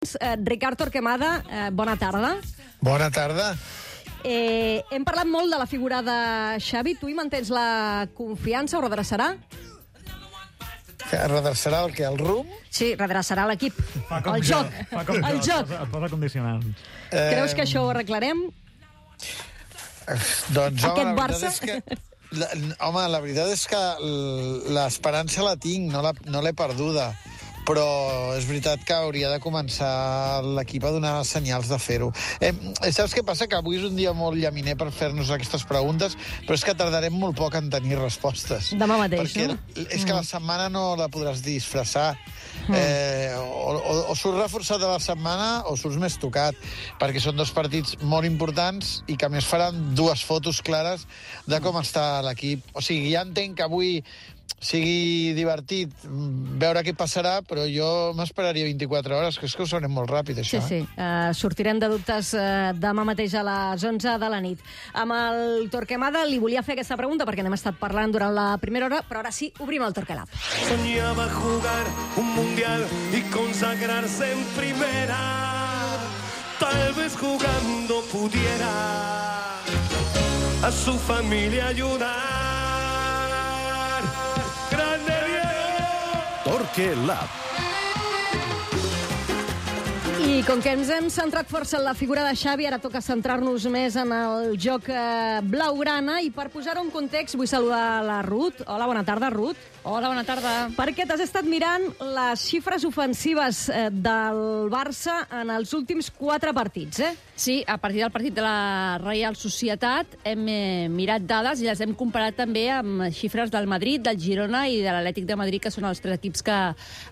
Eh, Ricard Torquemada, eh, bona tarda. Bona tarda. Eh, hem parlat molt de la figura de Xavi. Tu hi mantens la confiança o redreçarà? Que redreçarà el que? El rumb? Sí, redreçarà l'equip. El jo, joc. Fa com El jo, joc. Et posa, condicionants. Eh, Creus que això ho arreglarem? Doncs, home, Aquest la veritat Barça? és que... La, home, la veritat és que l'esperança la tinc, no la- no l'he perduda. Però és veritat que hauria de començar l'equip a donar senyals de fer-ho. Eh, saps què passa? Que avui és un dia molt llaminer per fer-nos aquestes preguntes, però és que tardarem molt poc en tenir respostes. Demà mateix, Perquè no? és que la setmana no la podràs disfressar. Eh, o, o, o surts reforçat a la setmana o surts més tocat, perquè són dos partits molt importants i que més faran dues fotos clares de com està l'equip. O sigui, ja entenc que avui sigui divertit veure què passarà, però jo m'esperaria 24 hores, que és que ho sabrem molt ràpid, Sí, això. sí. Uh, sortirem de dubtes uh, demà mateix a les 11 de la nit. Amb el Torquemada li volia fer aquesta pregunta perquè n'hem estat parlant durant la primera hora, però ara sí, obrim el Torquelab. Soñaba jugar un mundial y consagrarse en primera. Tal vez jugando pudiera a su familia ayudar. Torque Lab. I com que ens hem centrat força en la figura de Xavi, ara toca centrar-nos més en el joc eh, blaugrana i per posar-ho en context vull saludar la Ruth. Hola, bona tarda, Ruth. Hola, bona tarda. Perquè t'has estat mirant les xifres ofensives eh, del Barça en els últims quatre partits, eh? Sí, a partir del partit de la Reial Societat hem eh, mirat dades i les hem comparat també amb xifres del Madrid, del Girona i de l'Atlètic de Madrid, que són els tres equips que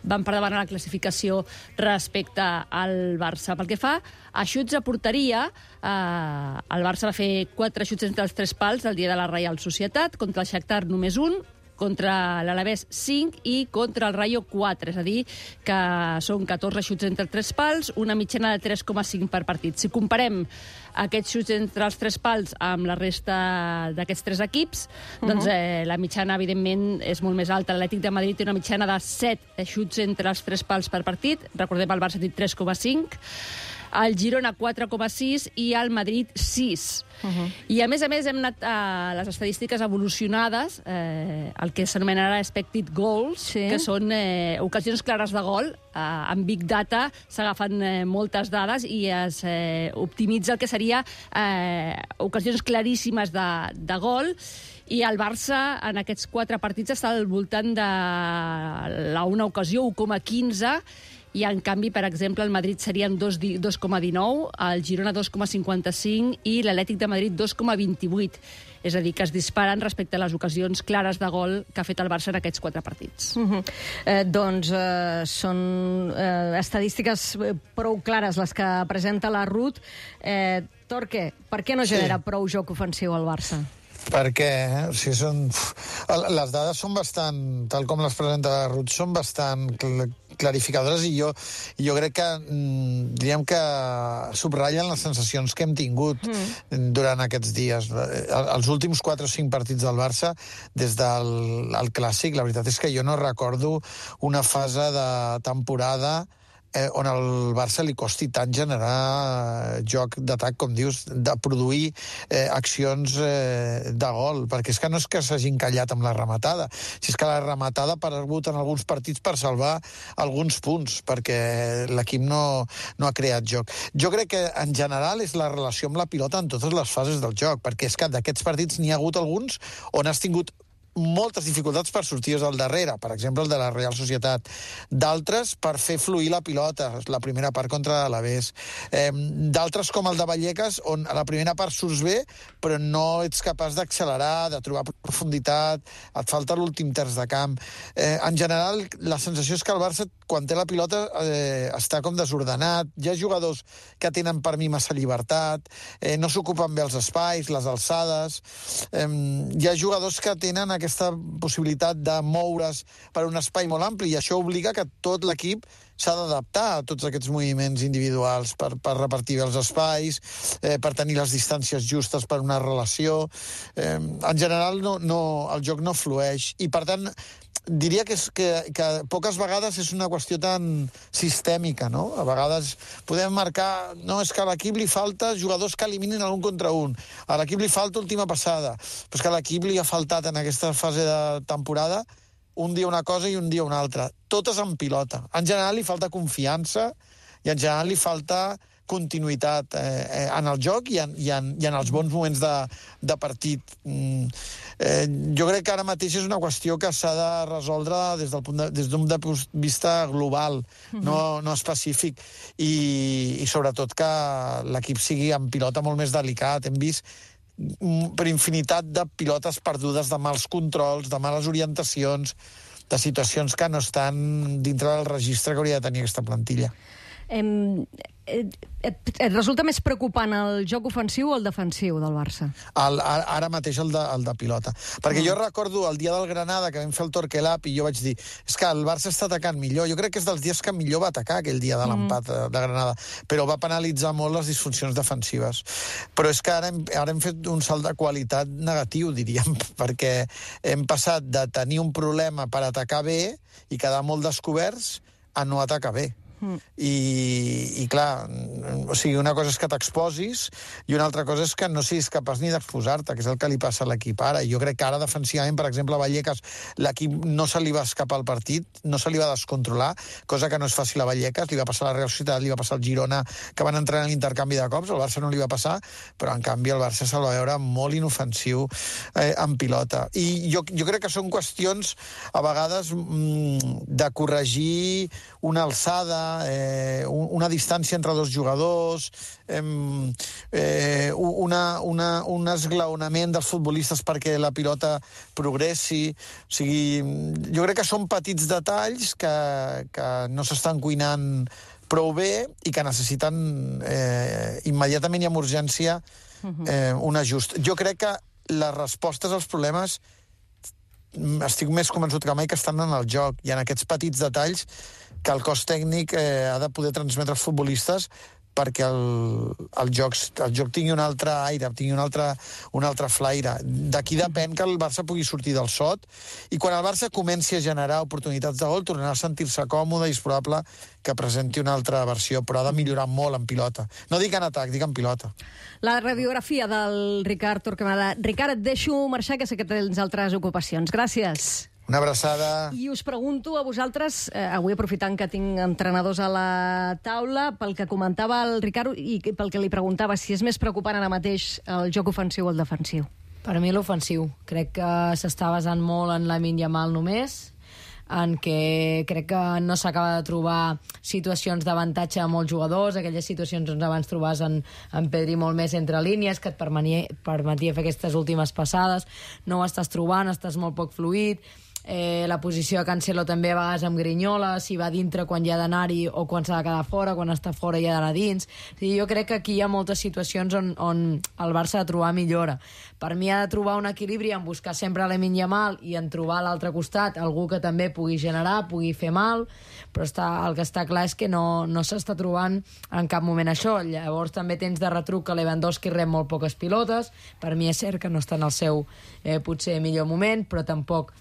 van per davant a la classificació respecte al Barça. Pel que fa a xuts a porteria, eh, el Barça va fer quatre xuts entre els tres pals el dia de la Reial Societat, contra el Shakhtar només un, contra l'Alavés 5 i contra el Rayo 4, és a dir, que són 14 xuts entre tres pals, una mitjana de 3,5 per partit. Si comparem aquests xuts entre els tres pals amb la resta d'aquests tres equips, doncs eh, la mitjana, evidentment, és molt més alta. L'Atlètic de Madrid té una mitjana de 7 xuts entre els tres pals per partit, recordem el Barça té 3,5, el Girona 4,6 i el Madrid 6. Uh -huh. I a més a més hem anat a les estadístiques evolucionades, eh, el que s'anomenarà expected goals, Sí. que són eh, ocasions clares de gol. Eh, amb Big Data s'agafen eh, moltes dades i es eh, optimitza el que seria eh, ocasions claríssimes de, de gol i el Barça en aquests quatre partits està al voltant de la una ocasió, 1,15, i en canvi, per exemple, el Madrid serien 2 di- 2,19, el Girona 2,55 i l'Atlètic de Madrid 2,28. És a dir, que es disparen respecte a les ocasions clares de gol que ha fet el Barça en aquests quatre partits. Uh -huh. eh, doncs eh, són eh, estadístiques eh, prou clares les que presenta la Ruth. Eh, Torque, per què no Sí. genera prou joc ofensiu al Barça? perquè eh, o sigui, són, les dades són bastant, tal com les presenta la Ruth, són bastant cl clarificadores i jo, jo crec que mm, diríem que subratllen les sensacions que hem tingut mm. durant aquests dies. Eh, Els últims 4 o 5 partits del Barça, des del el Clàssic, la veritat és que jo no recordo una fase de temporada eh, on al Barça li costi tant generar eh, joc d'atac, com dius, de produir eh, accions eh, de gol, perquè és que no és que s'hagin callat amb la rematada, si és que la rematada ha perdut en alguns partits per salvar alguns punts, perquè l'equip no, no ha creat joc. Jo crec que, en general, és la relació amb la pilota en totes les fases del joc, perquè és que d'aquests partits n'hi ha hagut alguns on has tingut moltes dificultats per sortir al darrere, per exemple el de la Real Societat. D'altres per fer fluir la pilota, la primera part contra l'Alavés. D'altres com el de Vallecas, on a la primera part surts bé, però no ets capaç d'accelerar, de trobar profunditat, et falta l'últim terç de camp. Eh, en general, la sensació és que el Barça, quan té la pilota, eh, està com desordenat. Hi ha jugadors que tenen per mi massa llibertat, eh, no s'ocupen bé els espais, les alçades. Hi ha jugadors que tenen aquesta possibilitat de moure's per un espai molt ampli i això obliga que tot l'equip s'ha d'adaptar a tots aquests moviments individuals per, per repartir els espais, eh, per tenir les distàncies justes per una relació. Eh, en general, no, no, el joc no flueix i, per tant, diria que, és, que, que poques vegades és una qüestió tan sistèmica, no? A vegades podem marcar... No, és que a l'equip li falta jugadors que eliminin l'un contra un. A l'equip li falta última passada. Però és que a l'equip li ha faltat en aquesta fase de temporada un dia una cosa i un dia una altra. Totes en pilota. En general li falta confiança i en general li falta continuïtat eh, eh, en el joc i en, i en, i en els bons moments de, de partit. Mm, eh, jo crec que ara mateix és una qüestió que s'ha de resoldre des d'un de, des d'un de vista global, mm -hmm. no, no específic, i, i sobretot que l'equip sigui en pilota molt més delicat. Hem vist mm, per infinitat de pilotes perdudes, de mals controls, de males orientacions, de situacions que no estan dintre del registre que hauria de tenir aquesta plantilla. Em, et, et, et resulta més preocupant el joc ofensiu o el defensiu del Barça? El, ara mateix el de, el de pilota. Perquè mm. jo recordo el dia del Granada, que vam fer el Torquelab, i jo vaig dir, és que el Barça està atacant millor. Jo crec que és dels dies que millor va atacar aquell dia de mm. l'empat mm. de Granada, però va penalitzar molt les disfuncions defensives. Però és que ara hem, ara hem fet un salt de qualitat negatiu, diríem, perquè hem passat de tenir un problema per atacar bé i quedar molt descoberts a no atacar bé. I, I, clar, o sigui, una cosa és que t'exposis i una altra cosa és que no siguis capaç ni d'exposar-te, que és el que li passa a l'equip ara. Jo crec que ara, defensivament, per exemple, a Vallecas, l'equip no se li va escapar al partit, no se li va descontrolar, cosa que no és fàcil a Vallecas, li va passar a la Real Societat, li va passar al Girona, que van entrar en l'intercanvi de cops, el Barça no li va passar, però en canvi el Barça se'l va veure molt inofensiu eh, en pilota. I jo, jo crec que són qüestions, a vegades, mm, de corregir una alçada, eh, una distància entre dos jugadors, eh, una, una, un esglaonament dels futbolistes perquè la pilota progressi. O sigui, jo crec que són petits detalls que, que no s'estan cuinant prou bé i que necessiten eh, immediatament i amb urgència eh, un ajust. Jo crec que les respostes als problemes estic més convençut que mai que estan en el joc i en aquests petits detalls que el cos tècnic eh, ha de poder transmetre als futbolistes perquè el, el, joc, el joc tingui un altre aire, tingui un altre, un altre flaire. D'aquí depèn que el Barça pugui sortir del sot i quan el Barça comenci a generar oportunitats de gol tornarà a sentir-se còmode i és probable que presenti una altra versió, però ha de millorar molt en pilota. No dic en atac, dic en pilota. La radiografia del Ricard Torquemada. Ricard, et deixo marxar, que sé que tens altres ocupacions. Gràcies. Una abraçada. I us pregunto a vosaltres, eh, avui aprofitant que tinc entrenadors a la taula, pel que comentava el Ricard i pel que li preguntava, si és més preocupant ara mateix el joc ofensiu o el defensiu. Per mi l'ofensiu. Crec que s'està basant molt en la Yamal només, en què crec que no s'acaba de trobar situacions d'avantatge a molts jugadors, aquelles situacions on abans trobaves en, en Pedri molt més entre línies, que et permetia, permetia fer aquestes últimes passades, no ho estàs trobant, estàs molt poc fluid, eh, la posició de Cancelo també a vegades amb Grinyola, si va dintre quan hi ha d'anar-hi o quan s'ha de quedar fora, quan està fora hi ha d'anar dins. O sigui, jo crec que aquí hi ha moltes situacions on, on el Barça ha de trobar millora. Per mi ha de trobar un equilibri en buscar sempre l'Emin Yamal i en trobar a l'altre costat algú que també pugui generar, pugui fer mal, però està, el que està clar és que no, no s'està trobant en cap moment això. Llavors també tens de retruc que Lewandowski rep molt poques pilotes, per mi és cert que no està en el seu eh, potser millor moment, però tampoc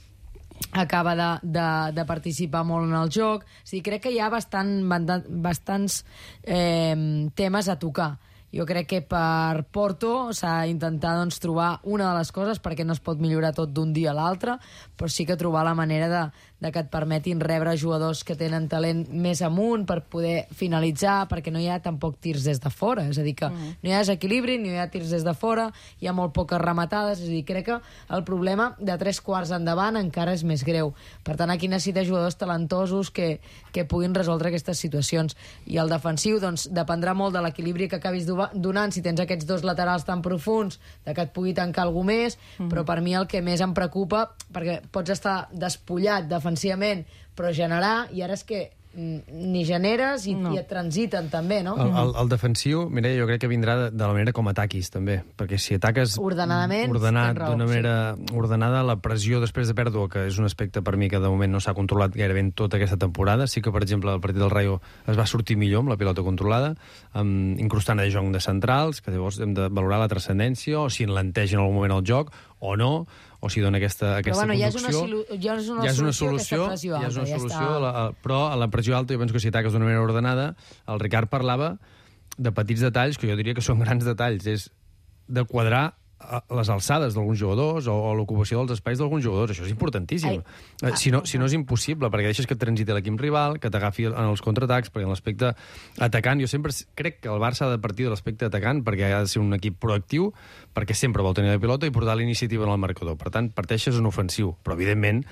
acaba de, de, de participar molt en el joc. O sigui, crec que hi ha bastant, bastants eh, temes a tocar. Jo crec que per Porto s'ha d'intentar doncs, trobar una de les coses perquè no es pot millorar tot d'un dia a l'altre, però sí que trobar la manera de, de que et permetin rebre jugadors que tenen talent més amunt per poder finalitzar, perquè no hi ha tampoc tirs des de fora, és a dir, que mm. no hi ha desequilibri, no hi ha tirs des de fora, hi ha molt poques rematades, és a dir, crec que el problema de tres quarts endavant encara és més greu. Per tant, aquí necessita jugadors talentosos que, que puguin resoldre aquestes situacions. I el defensiu, doncs, dependrà molt de l'equilibri que acabis donant si tens aquests dos laterals tan profuns de que et pugui tancar algú més, mm. però per mi el que més em preocupa, perquè pots estar despullat defensivament, però generar, i ara és que ni generes i, no. i et transiten també, no? El, el, el defensiu, mira, jo crec que vindrà de, de la manera com ataquis, també, perquè si ataques... Ordenadament, ordenat, d'una manera sí. ordenada, la pressió després de pèrdua, que és un aspecte per mi que de moment no s'ha controlat gairebé en tota aquesta temporada, sí que, per exemple, el partit del Rayo es va sortir millor amb la pilota controlada, amb, incrustant a De Jong de centrals, que llavors hem de valorar la transcendència, o si enlenteix en algun moment el joc, o no, o si dona aquesta, aquesta bueno, ja és una conducció... silu- ja és una ja és una solució, solució, ja és una alta, ja solució està. la, a- però a la pressió alta jo penso que si ataques d'una manera ordenada, el Ricard parlava de petits detalls, que jo diria que són grans detalls, és de quadrar les alçades d'alguns jugadors o, o l'ocupació dels espais d'alguns jugadors. Això és importantíssim. Ai. Eh, Si no, si no és impossible, perquè deixes que transiti l'equip rival, que t'agafi en els contraatacs, perquè en l'aspecte atacant, jo sempre crec que el Barça ha de partir de l'aspecte atacant, perquè ha de ser un equip proactiu, perquè sempre vol tenir la pilota i portar la iniciativa en el marcador. Per tant, parteixes en ofensiu, però evidentment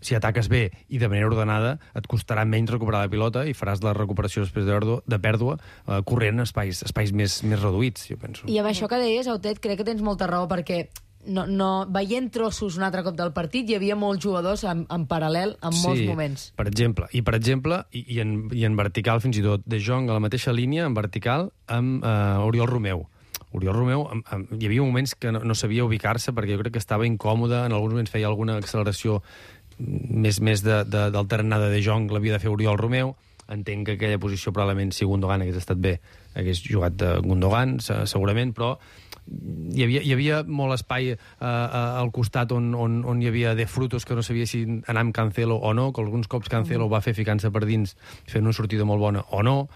si ataques bé i de manera ordenada, et costarà menys recuperar la pilota i faràs la recuperació després de de pèrdua eh, corrent en espais, espais més, més reduïts, jo penso. I amb això que deies, Autet, crec que tens molta raó, perquè no, no, veient trossos un altre cop del partit, hi havia molts jugadors en, en paral·lel en molts moments. per exemple. I, per exemple, i, i, en, i en vertical fins i tot, De Jong a la mateixa línia, en vertical, amb eh, Oriol Romeu. Oriol Romeu, amb, amb, hi havia moments que no, no sabia ubicar-se perquè jo crec que estava incòmode, en alguns moments feia alguna acceleració més, més de, de, de De Jong l'havia de fer Oriol Romeu. Entenc que aquella posició probablement, si Gundogan hagués estat bé, hagués jugat de Gundogan, se- segurament, però hi havia, hi havia molt espai eh, eh, al costat on, on, on hi havia de frutos que no sabia si anar amb Cancelo o no, que alguns cops Cancelo Mm. va fer ficant-se per dins fent una sortida molt bona o no.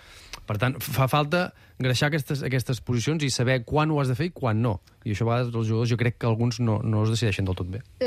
Per tant, fa falta greixar aquestes, aquestes posicions i saber quan ho has de fer i quan no. I això a vegades els jugadors jo crec que alguns no, no es decideixen del tot bé.